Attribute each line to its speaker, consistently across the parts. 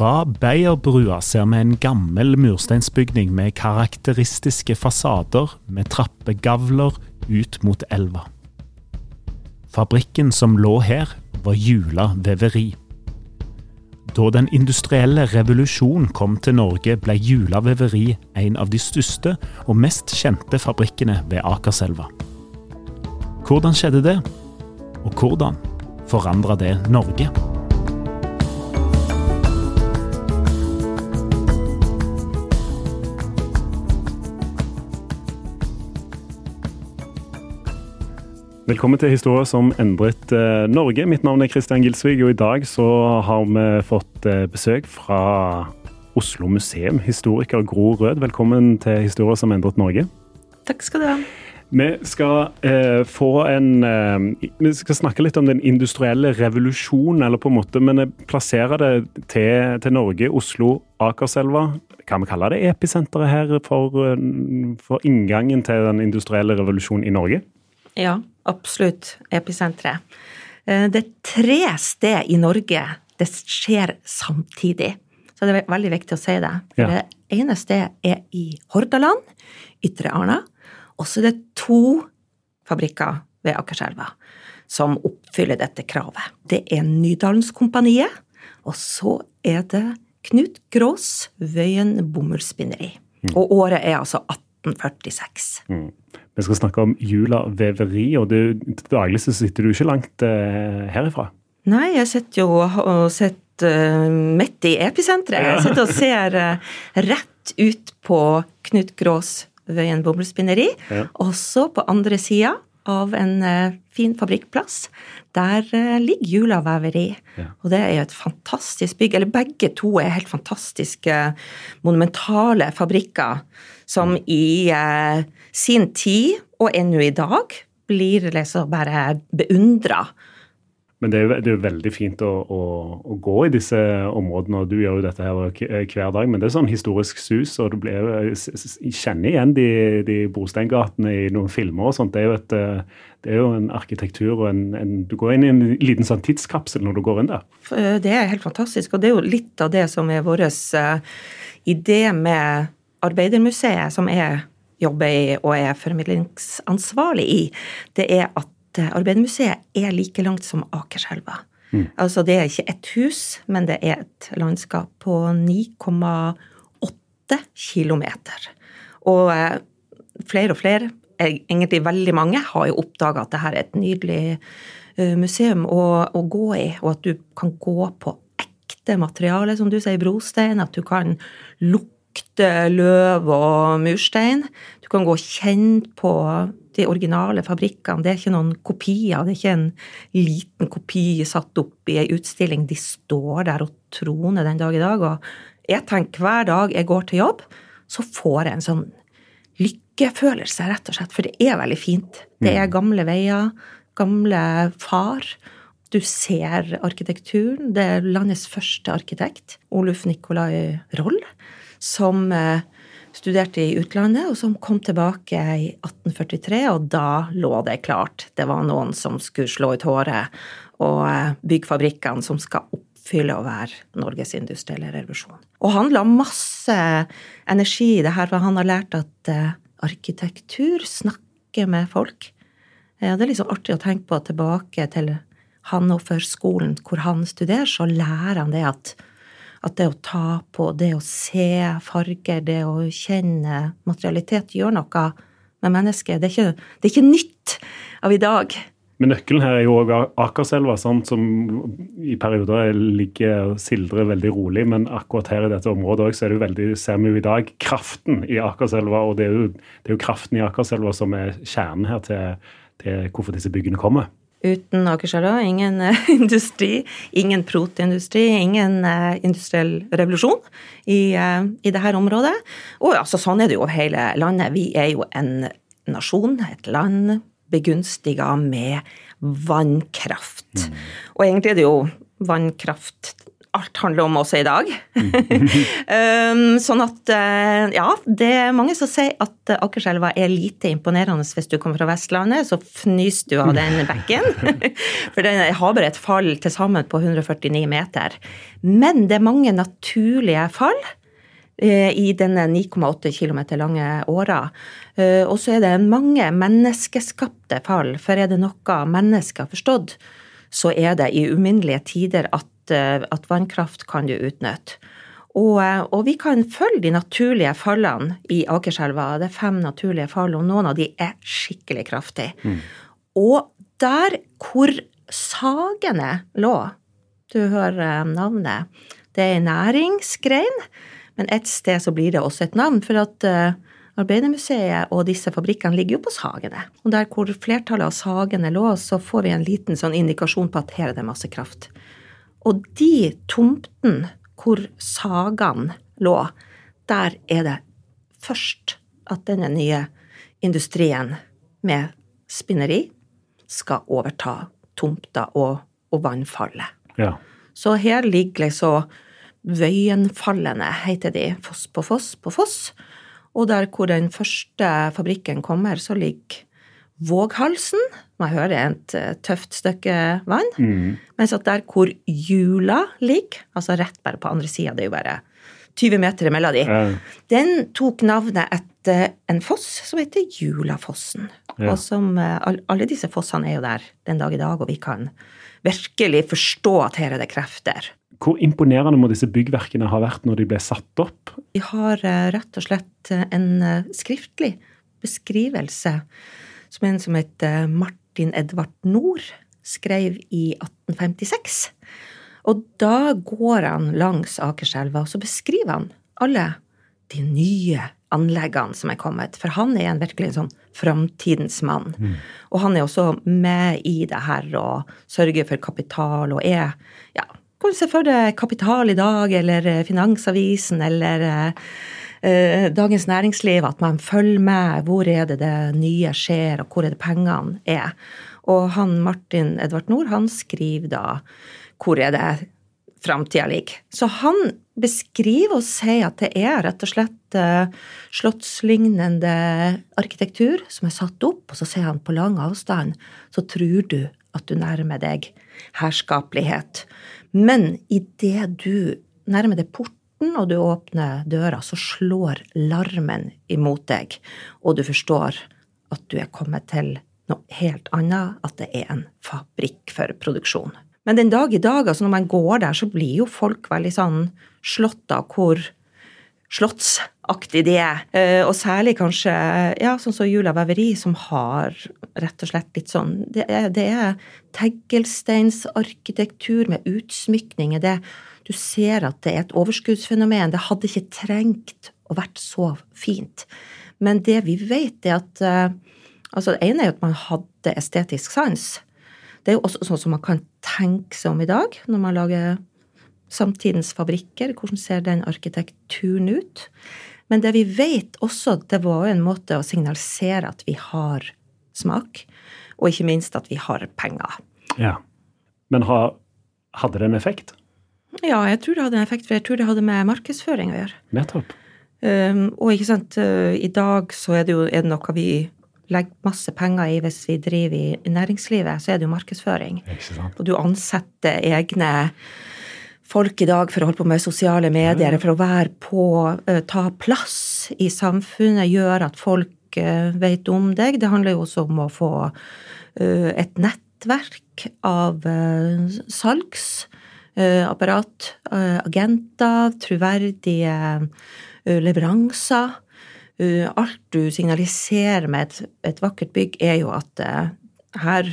Speaker 1: Fra Beierbrua ser vi en gammel mursteinsbygning med karakteristiske fasader med trappegavler ut mot elva. Fabrikken som lå her, var Jula veveri. Da den industrielle revolusjon kom til Norge, ble Jula veveri en av de største og mest kjente fabrikkene ved Akerselva. Hvordan skjedde det? Og hvordan forandra det Norge? Velkommen til historier som endret eh, Norge. Mitt navn er Kristian Gilsvig, og i dag så har vi fått eh, besøk fra Oslo museum. Historiker Gro Rød, velkommen til historier som endret Norge.
Speaker 2: Takk skal du ha.
Speaker 1: Vi skal eh, få en eh, Vi skal snakke litt om den industrielle revolusjonen, eller på en måte, men jeg plasserer det til, til Norge, Oslo, Akerselva. Kan vi kalle det episenteret her for, eh, for inngangen til den industrielle revolusjonen i Norge?
Speaker 2: Ja, absolutt. Episenteret. Eh, Det er tre steder i Norge det skjer samtidig. Så det er veldig viktig å si det. For
Speaker 1: Ja.
Speaker 2: Det ene stedet er i Hordaland, Ytre Arna. Og så er det to fabrikker ved Akerselva som oppfyller dette kravet. Det er Nydalskompaniet, og så er det Knut Grås Wøyen bomullsspinneri. Og året er altså 1846.
Speaker 1: Vi skal snakke om Jula veveri, og du, til daglig så sitter du ikke langt eh, herifra.
Speaker 2: Nei, jeg sitter jo og sitter uh, midt i episenteret. Jeg sitter og ser uh, rett ut på Knut Grås Wøyen bomullsspinneri.
Speaker 1: Ja.
Speaker 2: Også på andre sida av en eh, fin fabrikkplass. Der eh, ligger Jula veveri.
Speaker 1: Ja.
Speaker 2: Og det er jo et fantastisk bygg. Eller begge to er helt fantastiske, monumentale fabrikker som i eh, sin tid, og ennå i dag, blir liksom bare beundra.
Speaker 1: Men det er det er veldig fint å, å, å gå i disse områdene, og du gjør jo dette her hver dag. Men det er sånn historisk sus, og du blir, jeg kjenner igjen de, de brosteingatene i noen filmer og sånt. Det er jo, et, eh, det er jo en arkitektur og en, en Du går inn i en liten sånn tidskapsel når du går inn der.
Speaker 2: Eh, Det er helt fantastisk, og det er jo litt av det som er vår eh, idé med Arbeidermuseet, som jeg jobber i og er formidlingsansvarlig i. Det er at eh, Arbeidermuseet er like langt som Akerselva. Altså det er ikke ett hus, men det er et landskap på 9,8 kilometer. Og eh, flere og flere, eh, egentlig veldig mange, har jo oppdaga at dette er et nydelig museum å, å gå i, og at du kan gå på ekte materiale, som du sier, brostein, at du kan lukte løv og murstein. Du kan gå og kjenne på de originale fabrikkene. Det er ikke noen kopier, det er ikke en liten kopi satt opp i ei utstilling. De står der og troner den dag i dag. Og jeg tenker hver dag jeg går til jobb, så får jeg en sånn lykkefølelse, rett og slett. For det er veldig fint. Det er gamle veier, gamle far. Du ser arkitekturen. Det er landets første arkitekt, Oluf Nicolai Roll, som eh, studerte i utlandet, og som kom tilbake i 1843, og da lå det klart. Det var noen som skulle slå ut håret og eh, bygge fabrikkene som skal oppfylle å være Norges industrielle revolusjon. Og han la masse energi i det her, for han har lært at uh, arkitektur snakker med folk. Det er liksom artig å tenke på tilbake til Hannover-skolen, hvor han studerer, så lærer han det at at det å ta på, det å se farger, det å kjenne materialitet, gjør noe med mennesket. Det er ikke, det er ikke nytt av i dag.
Speaker 1: Men nøkkelen her er jo òg Akerselva, som i perioder ligger og sildrer veldig rolig. Men akkurat her i dette området også, så er det veldig, ser vi jo i dag kraften i Akerselva. Og det er, jo, det er jo kraften i Akerselva som er kjernen her til, til hvorfor disse byggene kommer.
Speaker 2: Uten Akerselva ingen uh, industri, ingen proteindustri, ingen uh, industriell revolusjon i, uh, i dette området. Og altså, sånn er det jo over hele landet. Vi er jo en nasjon, et land, begunstiga med vannkraft. Mm. Og egentlig er det jo vannkraft alt handler om også i dag. um, sånn at uh, ja, det er mange som sier at Akerselva er lite imponerende hvis du kommer fra Vestlandet, så fnyser du av den bekken. For den har bare et fall til sammen på 149 meter. Men det er mange naturlige fall uh, i denne 9,8 km lange åra. Og så er det mange menneskeskapte fall, for er det noe mennesker har forstått, så er det i uminnelige tider at Eh, at, vannkraft kan du utnytte. Og, eh, og, vi kan følge de naturlige fallene i Akerselva. Det er fem naturlige fall, og noen av de er skikkelig kraftige. Mm. Og der hvor Sagene lå, du hører eh, navnet, det er en næringsgrein, men et sted så blir det også et navn. For at Arbeidermuseet og disse fabrikkene ligger jo på Sagene. Og der hvor flertallet av Sagene lå, så får vi en liten sånn indikasjon på at her er det masse kraft. Og de tomtene hvor sagaen lå, der er det først at denne nye industrien med spinneri skal overta tomta og, og vannfallet.
Speaker 1: Ja.
Speaker 2: Så her ligger liksom Vøyenfallene, heter de, foss på foss på foss. Og der hvor den første fabrikken kommer, så ligger Våghalsen. Man hører et eh, tøft stykke vann. Mm. Mens at der hvor Jula ligger, altså rett bare på andre sida, det er jo bare 20 meter imellom de, ja. den tok navnet etter en foss som heter Julafossen. Ja. Og som eh, Alle disse fossene er jo der den dag i dag, og vi kan virkelig forstå at her er det krefter.
Speaker 1: Hvor imponerende må disse byggverkene ha vært når de ble satt opp?
Speaker 2: Vi har eh, rett og slett en skriftlig beskrivelse som en som heter Martin Edvard Nord skrev i 1856. Og da går han langs Akerselva, og så beskriver han alle de nye anleggene som er kommet. For han er en virkelig en sånn framtidens mann. Mm. Og han er også med i det her og sørger for kapital og er ja, kan du se for deg Kapital i dag eller Finansavisen eller Eh, Dagens Næringsliv, at man følger med. Hvor er det det nye skjer, og hvor er det pengene er? Og han Martin Edvard Nord, han skriver da hvor er det framtida ligger. Så han beskriver og sier at det er rett og slett uh, slottslignende arkitektur som er satt opp, og så sier han på lang avstand så tror du at du nærmer deg herskapelighet. Men idet du nærmer deg port porten og du åpner døra, så slår larmen imot deg, og du forstår at du er kommet til noe helt annet, at det er en fabrikk for produksjon. Men den dag i dag, altså når man går der, så blir jo folk veldig sånn slått av hvor slottsaktig de er. Eh, og særlig kanskje ja, sånn som Jula Veveri, som har rett og slett litt sånn Det er, det er teglsteinsarkitektur med utsmykninger. Det du ser at det er et overskuddsfenomen. Det hadde ikke trengt å vært så fint. Men det vi vet, er at uh, altså Det ene er at man hadde estetisk sans. Det er jo også sånn som man kan tenke seg om i dag, når man lager samtidens fabrikker. Hvordan ser den arkitekturen ut? Men det vi vet også, det var jo en måte å signalisere at vi har smak, og ikke minst at vi har penger.
Speaker 1: Ja. Men hadde det en effekt?
Speaker 2: Ja, jeg tror det hadde en effekt, for jeg tror det hadde med markedsføring å gjøre.
Speaker 1: Nettopp.
Speaker 2: Um, og ikke sant, uh, i dag så er det jo er det noe vi legger masse penger i hvis vi driver i, næringslivet, så er det jo markedsføring. Og du ansetter egne folk i dag for å holde på med sosiale medier, for å være på, uh, ta plass i samfunnet, gjøre at folk uh, vet om deg. Det handler jo også om å få uh, et nettverk av uh, salgsapparat, agenter, troverdige uh, leveranser. Alt du signaliserer med et, et vakkert bygg, er jo at her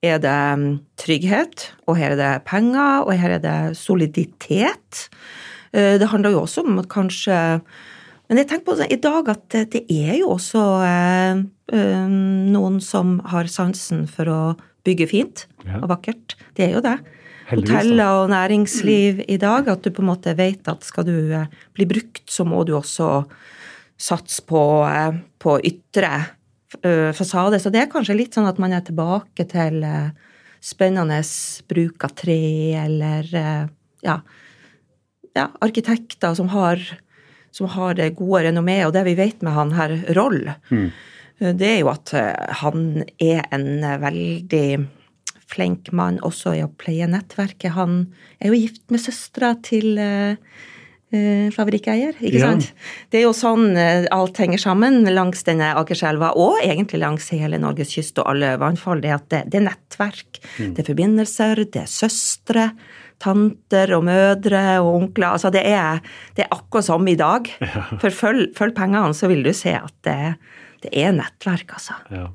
Speaker 2: er det um, trygghet, og her er det penger, og her er det soliditet. Det handler jo også om at kanskje Men jeg tenker på i dag at det, er jo også noen som har sansen for å bygge fint og vakkert. Det er jo det. Hoteller og næringsliv i dag, at du på en måte vet at skal du eh, bli brukt, så må du også satse på, eh, på ytre eh, fasade. Så det er kanskje litt sånn at man er tilbake til spennende bruk av tre, eller ja, ja, arkitekter som har, som har det gode renommeet. Og det vi vet med han her Roll,
Speaker 1: Mm.
Speaker 2: det er jo at han er en veldig flink mann også i å pleie nettverket. Han er jo gift med søstera til eh, fabrikkeier. favorikkeier, ikke
Speaker 1: Ja.
Speaker 2: sant? Det er jo sånn eh, alt henger sammen langs denne Akerselva, og egentlig langs hele Norges kyst og alle vannfall. Det, det, det er nettverk, det er forbindelser, det er søstre, tanter og mødre og onkler. Altså det er, det er akkurat som i dag. For følg, følg pengene, så vil du se at det, det er nettverk, altså.
Speaker 1: Ja.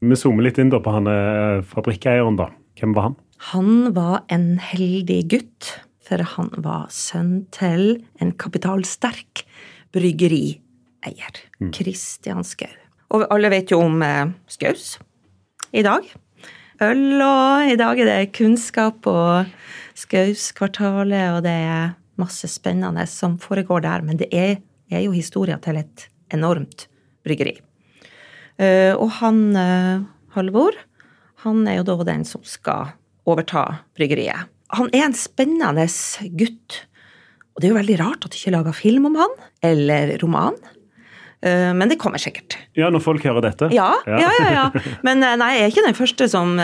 Speaker 1: Vi zoomer litt inn på han eh, fabrikkeieren, da. Hvem var han?
Speaker 2: Han var en heldig gutt, for han var sønn til en kapitalsterk bryggerieier. Christian Skau. Og alle vet jo om eh, Skaus i dag. Øl, og i dag er det kunnskap og Skauskvartalet, og det er masse spennende som foregår der. Men det er, er jo historia til et enormt bryggeri. Eh, og han eh, Halvor, han er jo da den som skal overta bryggeriet. Han er en spennende gutt. Og det er jo veldig rart at de ikke lager film om han, eller roman. Eh, Men det kommer sikkert.
Speaker 1: Ja, når folk hører dette?
Speaker 2: Ja, ja, ja. ja. Men nei, jeg er ikke den første som,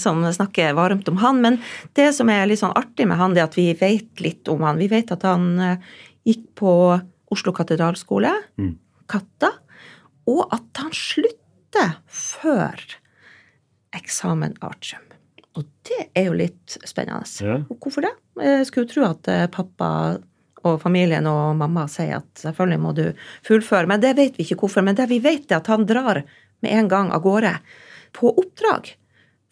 Speaker 2: som snakker varmt om han. Men det som er litt sånn artig med han, det er at vi vet litt om han. Vi vet at han gikk på Oslo katedralskole, Katta, og at han slutter før eksamen artium. Og det er jo litt spennende.
Speaker 1: Ja.
Speaker 2: Og hvorfor det? Jeg skulle tro at eh, pappa og familien og mamma sier at selvfølgelig må du fullføre, men det vet vi ikke hvorfor. Men det vi vet, er at han drar med en gang av gårde på oppdrag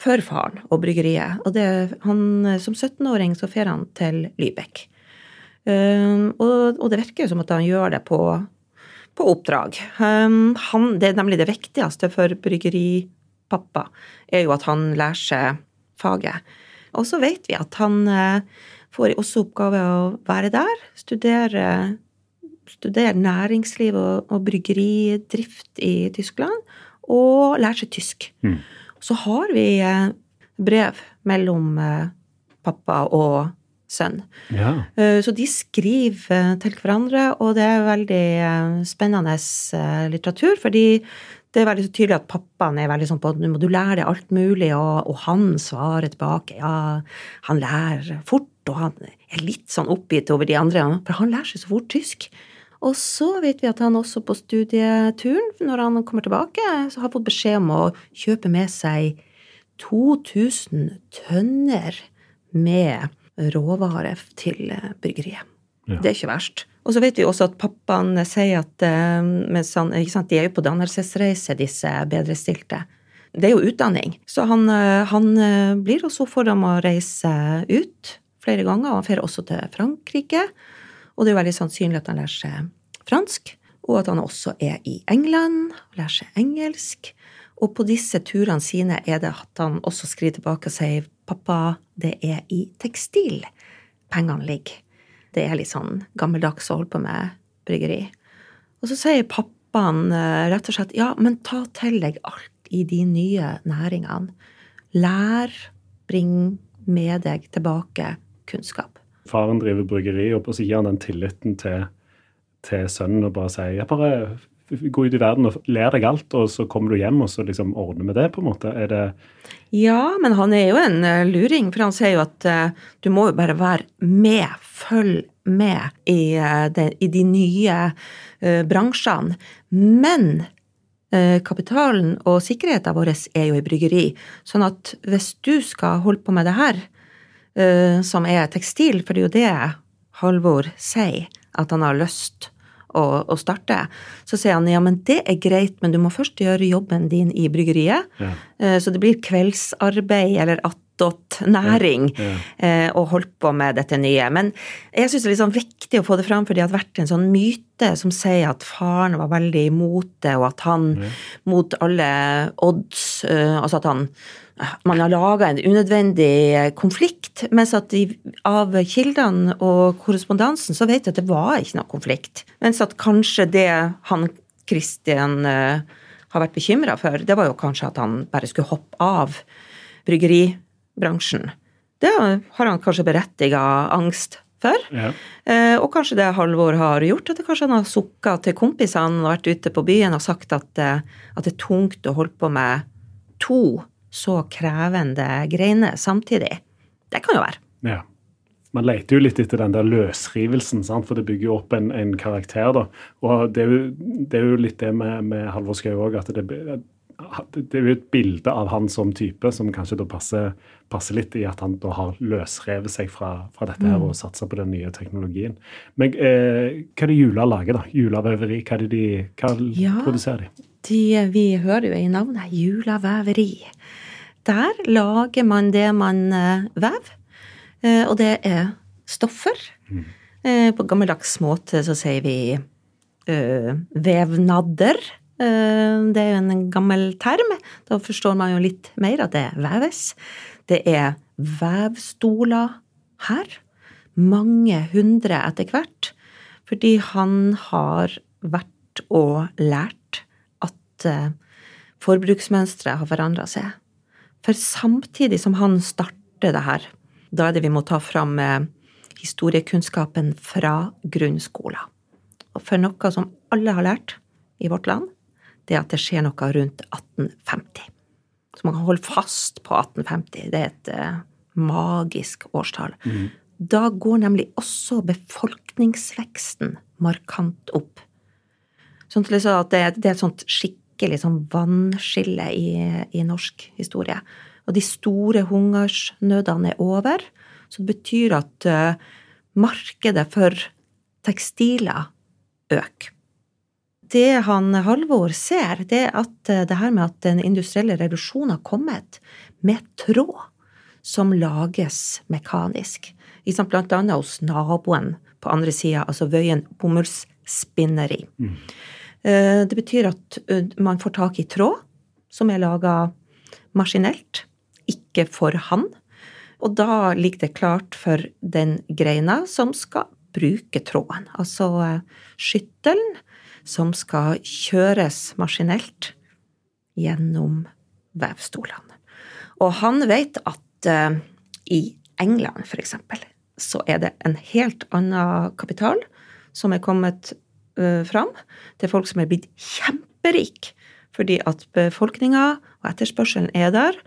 Speaker 2: for faren og bryggeriet. Og det, han, som 17-åring så fer han til Lybekk. Um, og, og det virker jo som at han gjør det på, på oppdrag. Um, han, det er nemlig det viktigste for bryggeripappa, er jo at han lærer seg faget. Og så vet vi at han eh, får også oppgave å være der, studere, studere næringsliv og, og bryggeridrift i Tyskland, og lære seg tysk. Så har vi eh, brev mellom eh, pappa og sønn.
Speaker 1: Ja.
Speaker 2: Eh, Så de skriver eh, til hverandre, og det er veldig eh, spennende litteratur, fordi det er veldig så tydelig at pappaen er veldig sånn på at nå må du lære deg alt mulig, og, og han svarer tilbake. Ja, han lærer fort, og han er litt sånn oppgitt over de andre, for han lærer seg så fort tysk. Og så vet vi at han også på studieturen, når han kommer tilbake, så har fått beskjed om å kjøpe med seg 2000 tønner med råvarer til eh, bryggeriet.
Speaker 1: Ja.
Speaker 2: Det er ikke verst. Og så vet vi også at pappaen sier at eh, han, ikke sant, de er jo på dannelsesreise, disse bedrestilte. Det er jo utdanning. Så han, eh, han eh, blir også for dem å reise ut flere ganger, og han drar også til Frankrike. Og det er jo veldig sannsynlig at han lærer seg fransk, og at han også er i England og lærer seg engelsk. Og på disse turene sine er det at han også skriver tilbake og sier pappa, det er i tekstil pengene ligger. Det er litt sånn gammeldags å holde på med bryggeri. Og så sier pappaen eh, rett og slett ja, men ta til deg alt i de nye næringene. Lær, bring med deg tilbake kunnskap.
Speaker 1: Faren driver bryggeri, og så gir han den tilliten til til sønnen og bare sier ja, bare gå ut i verden og lær deg alt, og så kommer du hjem og så liksom ordner med det, på en måte? Er det
Speaker 2: Ja, men han er jo en eh, luring, for han sier jo at uh, du må jo bare være med, følg med i, uh, de, i de nye uh, bransjene. Men kapitalen og sikkerheten vår er jo i bryggeri, sånn at hvis du skal holde på med det her, som er tekstil, for det er jo det Halvor sier at han har lyst å, å starte, så sier han ja, men det er greit, men du må først gjøre jobben din i bryggeriet.
Speaker 1: Ja.
Speaker 2: Eh, Så det blir kveldsarbeid eller attåt næring
Speaker 1: Ja, ja.
Speaker 2: eh, å holde på med dette nye. Men jeg syns det er litt sånn viktig å få det fram, fordi det har vært en sånn myte som sier at faren var veldig imot det, og at han mot alle odds eh, Altså at han man har laga en unødvendig konflikt, mens at de, av kildene og korrespondansen så vet jeg at det var ikke noe konflikt. Mens at kanskje det han Christian eh, har vært bekymra for, det var jo kanskje at han bare skulle hoppe av bryggeribransjen. Det har han kanskje berettiga angst for.
Speaker 1: Ja.
Speaker 2: Eh, og kanskje det Halvor har gjort, at det kanskje han har sukka til kompisene og vært ute på byen og sagt at, eh, at det er tungt å holde på med to så krevende greiene samtidig. Det kan jo være.
Speaker 1: Ja. Man leter jo litt etter den der løsrivelsen, sant? for det bygger jo opp en, en karakter. da. Og det er jo, det er jo litt det med, med Halvor Schou òg, at det, det er jo et bilde av han som type som kanskje da passer, passer litt i at han da har løsrevet seg fra, fra dette her og satsa på den nye teknologien. Men eh, hva er det Jula lager, da? Julaveveri, hva er det de hva
Speaker 2: Ja.
Speaker 1: produserer de?
Speaker 2: De, vi hører jo i navnet Julaveveri. Der lager man det man eh, vever, eh, og det er stoffer. Mm. På gammeldags måte så sier vi eh, vevnadder. Eh, Det er jo en gammel term. Da forstår man jo litt mer at det veves. Det er vevstoler her. Mange hundre etter hvert. Fordi han har vært og lært at eh, forbruksmønsteret har forandra seg. For samtidig som han starter det her, da er det vi må ta fram eh, historiekunnskapen fra grunnskolen. Og for noe som alle har lært i vårt land, det er at det skjer noe rundt 1850. Så man kan holde fast på 1850. Det er et eh, magisk årstall. Da går nemlig også befolkningsveksten markant opp. Sånn at det, er et sånt skikkelig sånn vannskille i, i norsk historie. Og de store hungersnødene er over. Så det betyr at eh, markedet for tekstiler øker. Det han Halvor ser, det er at eh, det her med at den industrielle revolusjonen har kommet med tråd som lages mekanisk. Sant, Blant annet hos naboen på andre sida, altså Vøyen bomullsspinneri. Eh, Det betyr at eh, man får tak i tråd som er laga maskinelt, ikke for han. Og da ligger det klart for den greina som skal bruke tråden. Altså eh, skyttelen som skal kjøres maskinelt gjennom vevstolene. Og han vet at eh, i England, for eksempel, så er det en helt annen kapital som er kommet eh, fram. Det er folk som er blitt kjemperike fordi at befolkninga og etterspørselen er der,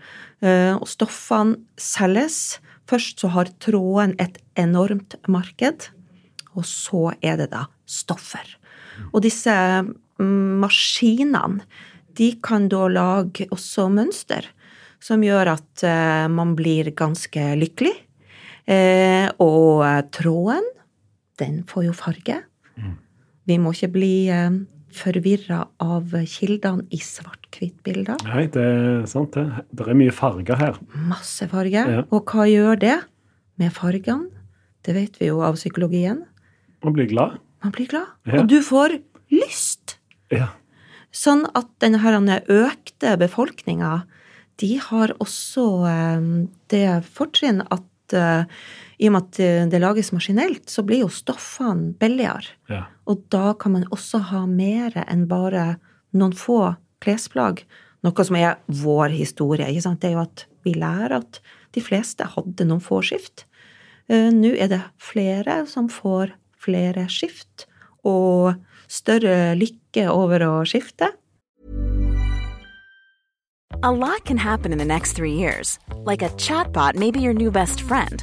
Speaker 2: eh, og stoffene selges. Først så har tråden et enormt marked, og så er det da stoffer. Og disse mm, maskinene, de kan da lage også mønster som gjør at eh, man blir ganske lykkelig. Eh, og eh, tråden, den får jo farge. Vi må ikke bli eh, forvirra av kildene i svart-hvitt-bilder.
Speaker 1: Nei, det er sant, det. Det er mye farger her.
Speaker 2: Masse farger.
Speaker 1: Ja.
Speaker 2: Og hva gjør det med fargene? Det vet vi jo av psykologien.
Speaker 1: Man blir glad.
Speaker 2: Man blir glad.
Speaker 1: Ja.
Speaker 2: Og du får lyst.
Speaker 1: Ja.
Speaker 2: Sånn at denne økte befolkninga, de har også eh, det fortrinn at eh, i og med at det- det lages maskinelt, så blir jo stoffene billigere.
Speaker 1: ja.
Speaker 2: Og da kan man også ha mer enn bare noen få klesplagg. Noe som er vår historie. Ikke sant? Det er jo at vi lærer at de fleste hadde noen få skift. Eh, Nå er det flere som får flere skift, og større lykke over å skifte.
Speaker 3: A lot can happen in the next three years. Like a chatbot may be your new best friend.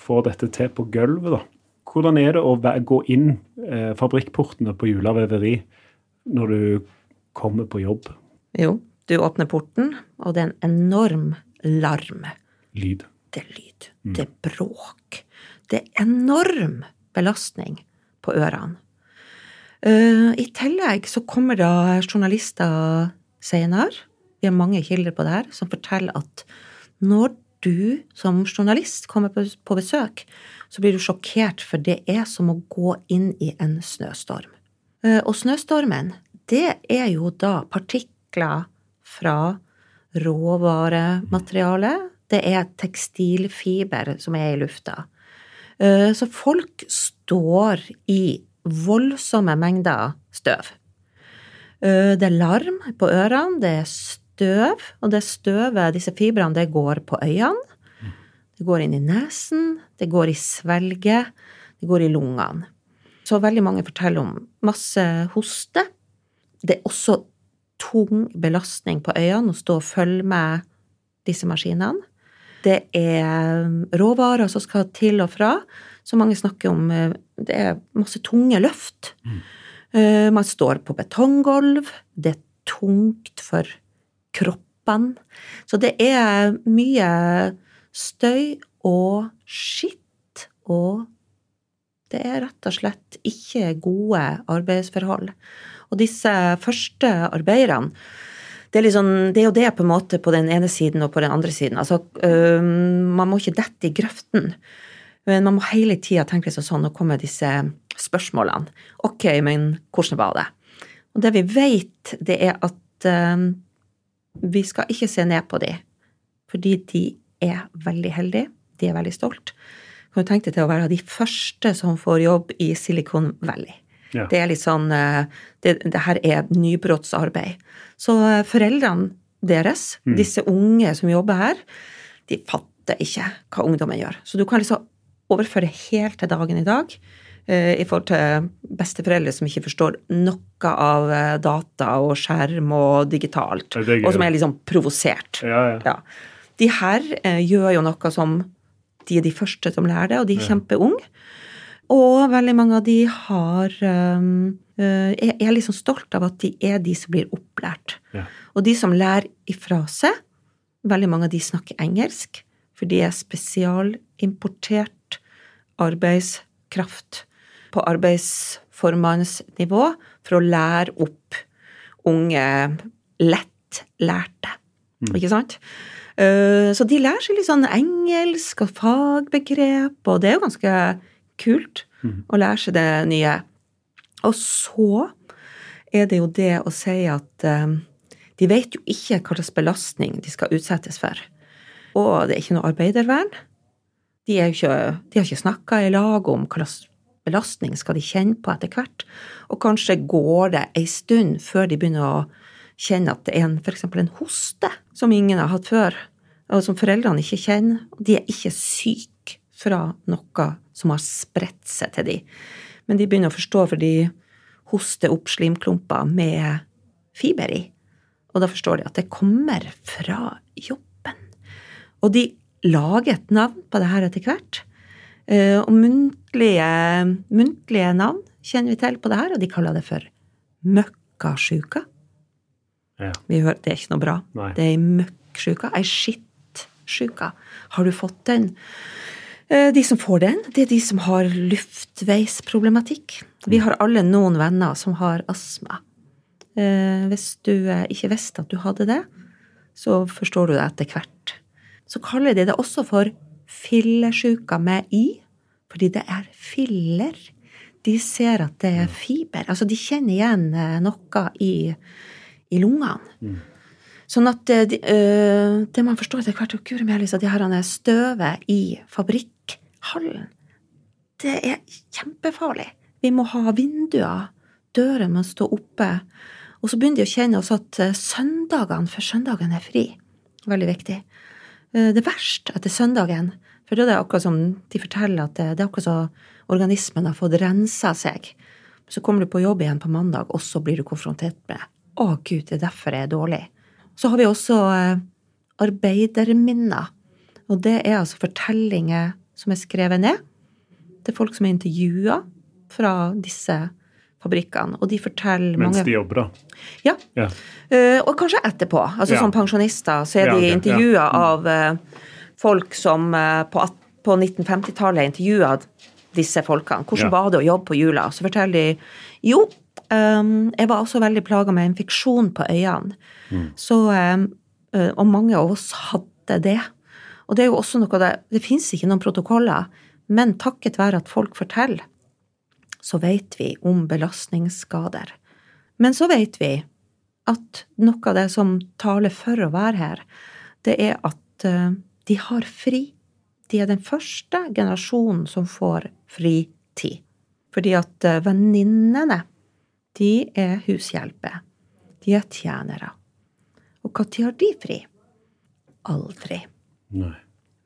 Speaker 1: får dette til på gulvet. da. Hvordan er det å gå inn eh, fabrikkportene på Jula veveri når du kommer på jobb?
Speaker 2: Jo, du åpner porten, og det er en enorm larm.
Speaker 1: Lyd.
Speaker 2: Det er lyd. Det er bråk. Det er enorm belastning på ørene. Uh, I tillegg så kommer da journalister senere, vi har mange kilder på det her, som forteller at når du som journalist kommer på, besøk, så blir du sjokkert, for det er som å gå inn i en snøstorm. Eh, Og snøstormen, det er jo da partikler fra råvaremateriale. Det er tekstilfiber som er i lufta. Eh, Så folk står i voldsomme mengder støv. Eh, Det er larm på ørene, det er støv, og det støvet, disse fibrene, det går på øynene. Det går inn i nesen, det går i svelget, det går i lungene. Så veldig mange forteller om masse hoste. Det er også tung belastning på øynene å stå og følge med disse maskinene. Det er råvarer som skal til og fra, Så mange snakker om. eh, Det er masse tunge løft. Mm. Man står på betonggulv. Det er tungt for kroppene. Så det er mye støy og skitt, og det er rett og slett ikke gode arbeidsforhold. Og disse første arbeiderne det er, liksom, det er jo det på en måte på den ene siden og på den andre siden. Altså, øh, man må ikke dette i grøften. Men man må hele tida tenke seg sånn og komme med disse spørsmålene. Ok, men hvordan var det? Og det vi vet, det er at øh, vi skal ikke se ned på dem. Fordi de er veldig heldige. De er veldig stolt. Kan du tenke deg til å være de første som får jobb i Silicon Valley.
Speaker 1: Ja.
Speaker 2: Det er litt sånn eh, det, det her er nybrottsarbeid. Så eh, foreldrene deres, disse unge som jobber her, de fatter ikke hva ungdommen gjør. Så du kan liksom overføre helt til dagen i dag i forhold til besteforeldre som ikke forstår noe av eh, data og skjerm og digitalt,
Speaker 1: Ja,
Speaker 2: og som er liksom provosert.
Speaker 1: Ja, ja.
Speaker 2: Ja. De her eh, gjør jo noe som de er de første som lærer det, og de er kjempeunge. Og veldig mange av de har um, eh, er, er liksom stolt av at de er de som blir opplært.
Speaker 1: Ja.
Speaker 2: Og de som lærer ifra seg, veldig mange av de snakker engelsk, for de er spesialimportert arbeidskraft på arbeidsformannsnivå for å lære opp unge lettlærte. Ikke sant? Eh, Så de lærer seg litt sånn engelsk og fagbegrep, og det er jo ganske kult å lære seg det nye. Og så er det jo det å si at eh, de vet jo ikke hva slags belastning de skal utsettes for. Og det er ikke noe arbeidervern. De, er jo ikke, de har ikke snakka i lag om hva slags belastning skal de kjenne på etter hvert, og kanskje går det ei stund før de begynner å kjenne at det er en, eksempel en hoste som ingen har hatt før, og som foreldrene ikke kjenner. De er ikke syke fra noe som har spredt seg til de. Men de begynner å forstå, for de hoster opp slimklumper med fiber i. Og da forstår de at det kommer fra jobben. Og de lager et navn på det her etter hvert. Eh, Og muntlige, muntlige navn kjenner vi til på det her, og de kaller det for møkkasjuka.
Speaker 1: Ja.
Speaker 2: Vi hører, det er ikke noe bra.
Speaker 1: Nei.
Speaker 2: Det er ei møkksjuka, ei skittsjuka. Har du fått den? Eh, De som får den, det er de som har luftveisproblematikk. Vi har alle noen venner som har astma. Eh, Hvis du ikke visste at du hadde det, så forstår du det etter hvert. Så kaller de det også for fillesjuka med i, fordi det er filler. De ser at det er fiber. Altså, de kjenner igjen eh, noe i, i lungene. Sånn at det, de, eh, det man forstår etter hvert, Guri melis, at de har støvet i fabrikkhallen, det er kjempefarlig. Vi må ha vinduer, dører må stå oppe. Og så begynner de å kjenne også at eh, søndagene, for søndagen er fri. Veldig viktig. Eh, Det er verst etter søndagen, for da er det akkurat som de forteller at det, det er akkurat som organismen har fått rensa seg. Så kommer du på jobb igjen på mandag, og så blir du konfrontert med å gud, det er derfor jeg er dårlig. Så har vi også eh, arbeiderminner. Og det er altså fortellinger som er skrevet ned. Det er folk som er intervjua fra disse fabrikkene, og de forteller
Speaker 1: Mens
Speaker 2: mange
Speaker 1: de jobber, da.
Speaker 2: Ja.
Speaker 1: Ja.
Speaker 2: Uh, og kanskje etterpå. Altså
Speaker 1: Ja.
Speaker 2: Som pensjonister så er de
Speaker 1: ja.
Speaker 2: intervjua
Speaker 1: Mm.
Speaker 2: av eh, folk som eh, på, på 1950-tallet intervjua disse folkene. Hvordan
Speaker 1: Ja.
Speaker 2: var det å jobbe på jula? Så forteller de jo, um, jeg var også veldig plaga med infeksjon på øynene.
Speaker 1: Mm.
Speaker 2: Så, eh, og mange av oss hadde det. Og det er jo også noe det, det fins ikke noen protokoller, men takket være at folk forteller, så vet vi om belastningsskader. Men så vet vi at noe av det som taler for å være her, det er at eh, de har fri. De er den første generasjonen som får fritid. Fordi at eh, venninnene, de er hushjelper. De er tjenere. Og når har de fri? Aldri.
Speaker 1: Nei.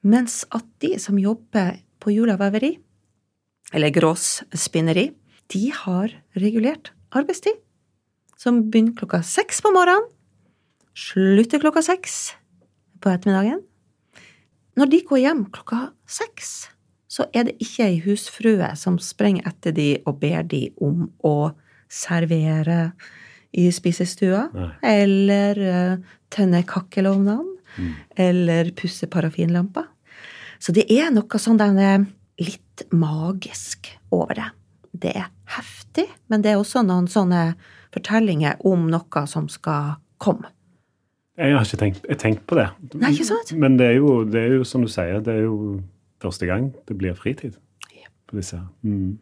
Speaker 2: Mens at de som jobber på julaveveri, eller gråsspinneri, de har regulert arbeidstid. Som begynner klokka seks på morgenen, slutter klokka seks på ettermiddagen. Når de går hjem klokka seks, så er det ikke ei husfrue som sprenger etter de og ber de om å servere i spisestua,
Speaker 1: Nei.
Speaker 2: eller uh, tenne kakkelovnene, eller pusse parafinlampa. Så det er noe sånn den er litt magisk over det. Det er heftig, men det er også noen sånne fortellinger om noe som skal komme.
Speaker 1: Jeg har ikke tenkt, jeg tenkt på det.
Speaker 2: Nei, ikke sant?
Speaker 1: Men det er, jo, det er jo som du sier, det er jo første gang det blir fritid på disse. Mm.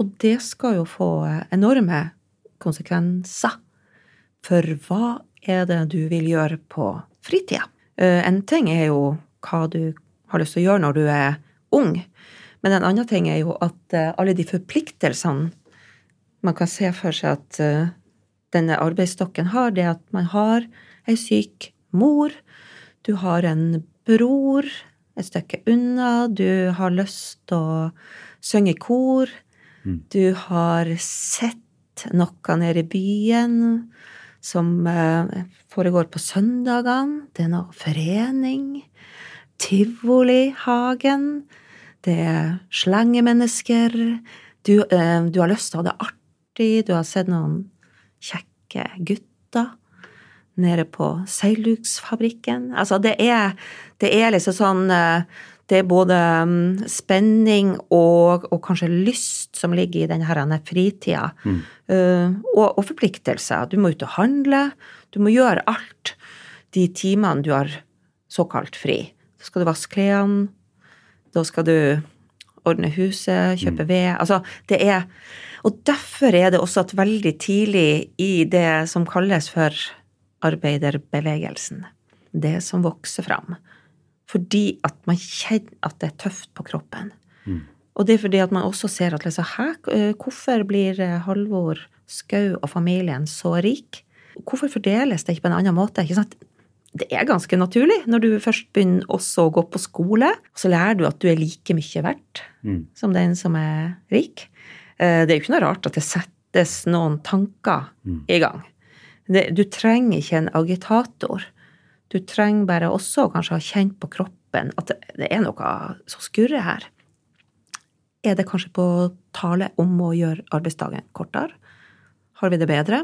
Speaker 2: Og det skal jo få enorme konsekvenser. For hva er det du vil gjøre på fritida? Eh, En ting er jo hva du har lyst til å gjøre når du er ung, men en annen ting er jo at eh, alle de forpliktelsene man kan se for seg at eh, denne arbeidsstokken har, det at man har ei syk mor, du har en bror et stykke unna, du har lyst til å synge i kor, du har sett noe nede i byen som eh, foregår på søndagene, det er noe forening, Tivolihagen, det er slengemennesker, du, eh, du har lyst til å ha det artig, du har sett noen kjekke gutter nede på seilduksfabrikken. Altså, det er, det er liksom sånn eh, Det er både mm, spenning og, og kanskje lyst som ligger i denne fritida. Eh, og, og forpliktelser. Du må ut og handle. Du må gjøre alt de timene du har såkalt fri. Så skal du vaske klærne. Da skal du ordne huset, kjøpe ved. Altså, det er Og derfor er det også at veldig tidlig i det som kalles for arbeiderbevegelsen, det som vokser fram, fordi at man kjenner at det er tøft på kroppen. Og det er fordi at man også ser at liksom, hæ, hvorfor blir eh, Halvor Skau og familien så rik? Hvorfor fordeles det ikke på en annen måte? Ikke sant? Det er ganske naturlig når du først begynner også å gå på skole. Så lærer du at du er like mye verdt
Speaker 1: Mm.
Speaker 2: som den som er rik. Eh, Det er jo ikke noe rart at det settes noen tanker i gang. Det, du trenger ikke en agitator. Du trenger bare også kanskje ha kjent på kroppen at det, er noe som skurrer her. Er det kanskje på tale om å gjøre arbeidsdagen kortere? Har vi det bedre?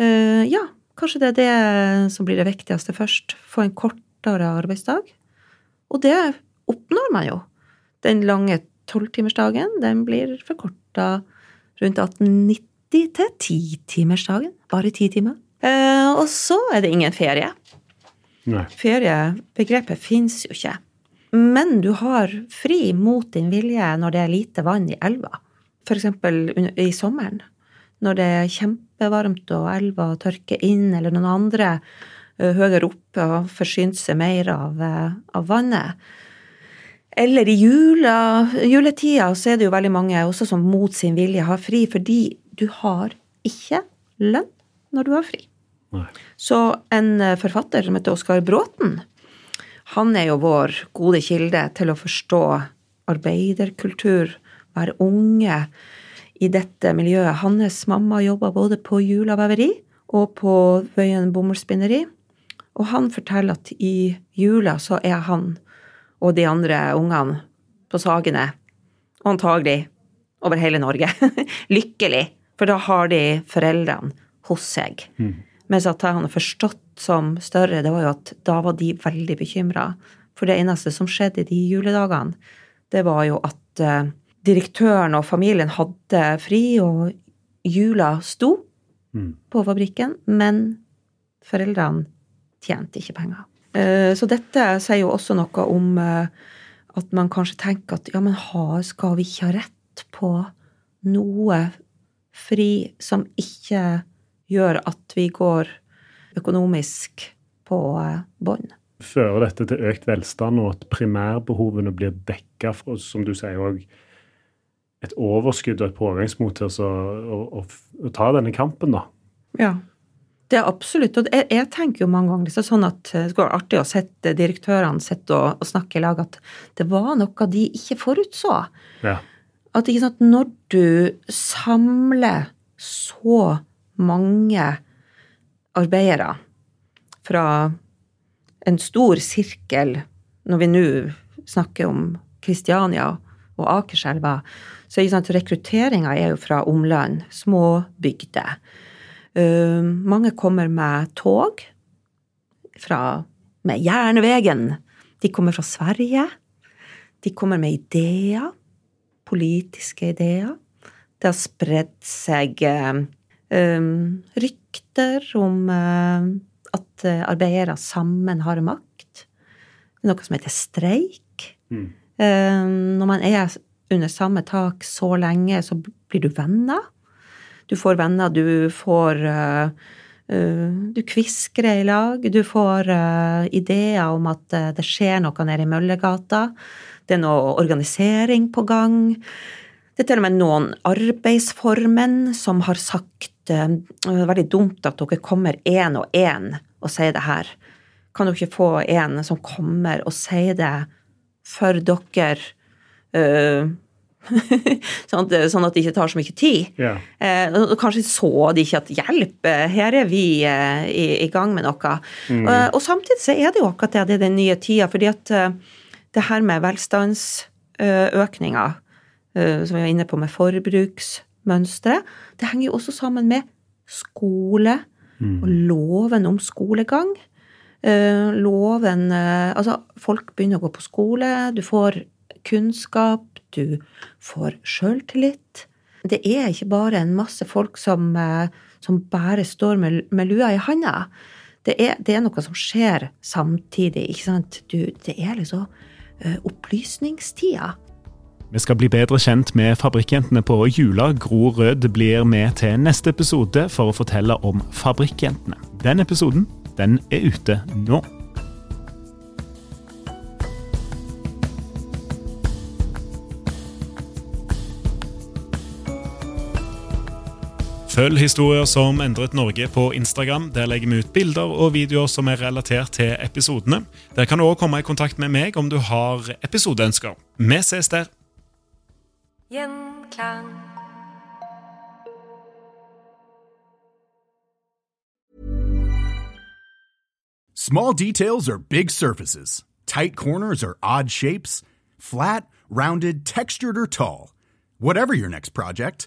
Speaker 2: Uh, ja, kanskje det er det som blir det viktigste først. Få en kortere arbeidsdag. Og det oppnår man jo. Den lange tolvtimersdagen, den blir forkorta rundt 1890 til titimersdagen. Bare ti timer. Eh, og så er det ingen ferie.
Speaker 1: Nei.
Speaker 2: Feriebegrepet fins jo ikke. Men du har fri mot din vilje når det er lite vann i elva. Eksempel i sommeren. Når det er kjempevarmt og elva tørker inn, eller noen andre ø, høyere oppe og forsynt seg mer av, eh, av vannet. Eller i jula, juletida så er det jo veldig mange også som mot sin vilje har fri, fordi du har ikke lønn når du har fri.
Speaker 1: Nei.
Speaker 2: Så en eh, forfatter som heter Oskar Bråten, han er jo vår gode kilde til å forstå arbeiderkultur, være unge i dette miljøet. Hans mamma jobba både på Jula veveri og på Vøyen bomullsspinneri. Og han forteller at i jula så er han og de andre ungene på Sagene, og antagelig over hele Norge, lykkelig. For da har de foreldrene hos seg. Mens at jeg hadde forstått som større, det var jo at da var de veldig bekymra. For det eneste som skjedde i de juledagene, det var jo at eh, direktøren og familien hadde fri, og jula sto på fabrikken, men foreldrene tjente ikke penger. Eh, Så dette sier jo også noe om eh, at man kanskje tenker at ja, men har, skal vi ikke ha rett på noe fri som ikke gjør at vi går økonomisk på eh, bånn?
Speaker 1: Fører dette til økt velstand, og at primærbehovene blir dekka for, som du sier, òg, et overskudd og et pågangsmot til å, å, å, ta denne kampen, da?
Speaker 2: Ja. Det er absolutt. Og jeg, jeg tenker jo mange ganger liksom sånn at det skulle være artig å sette direktørene sitte og, og snakke i lag, at det var noe de ikke forutså.
Speaker 1: Ja.
Speaker 2: At sant, når du samler så mange arbeidere fra en stor sirkel, når vi nå snakker om Kristiania og Akerselva, så er rekrutteringa er jo fra omland, små bygder. Uh, mange kommer med tog, fra, med Jernvegen. De kommer fra Sverige. De kommer med ideer, politiske ideer. Det har spredd seg uh, um, rykter om uh, at uh, arbeidere sammen har makt. Det er noe som heter streik.
Speaker 1: Mm.
Speaker 2: Uh, når man er under samme tak så lenge, så blir du venner. Du får venner, du får uh, Du kviskrer i lag. Du får uh, ideer om at uh, det skjer noe nede i Møllergata. Det er noe organisering på gang. Det er til og med noen arbeidsformenn som har sagt det er veldig dumt at dere kommer én og én og sier det her. Kan dere ikke få en som kommer og sier det for dere? Sånn, at, sånn at det ikke tar så mye tid.
Speaker 1: Yeah.
Speaker 2: Eh, kanskje så de ikke at hjelp, eh, her er vi eh, i, i gang med noe.
Speaker 1: Mm.
Speaker 2: Eh, og samtidig så er det jo akkurat det, det er den nye tida, fordi at eh, det her med velstandsøkninga, eh, som vi var inne på med forbruksmønstre, det henger jo også sammen med skole og loven om skolegang. Eh, loven eh, Altså, folk begynner å gå på skole, du får kunnskap, du får sjøltillit. Det er ikke bare en masse folk som, eh, som bare står med, med lua i handa. Det er, det er noe som skjer samtidig, ikke sant. Du, det er liksom eh, opplysningstida.
Speaker 4: Vi skal bli bedre kjent med Fabrikkjentene på Jula. Gro Rød blir med til neste episode for å fortelle om Fabrikkjentene. Den episoden den er ute nå.
Speaker 1: Følg historier som endret Norge på Instagram. Der legger vi ut bilder og videoer som er relatert til episodene. Der kan du òg komme i kontakt med meg om du har episodeønsker. Vi ses der.
Speaker 5: Gjenklang.
Speaker 6: Small details are big surfaces. Tight corners are odd shapes. Flat, rounded, textured, or tall. Whatever your next project,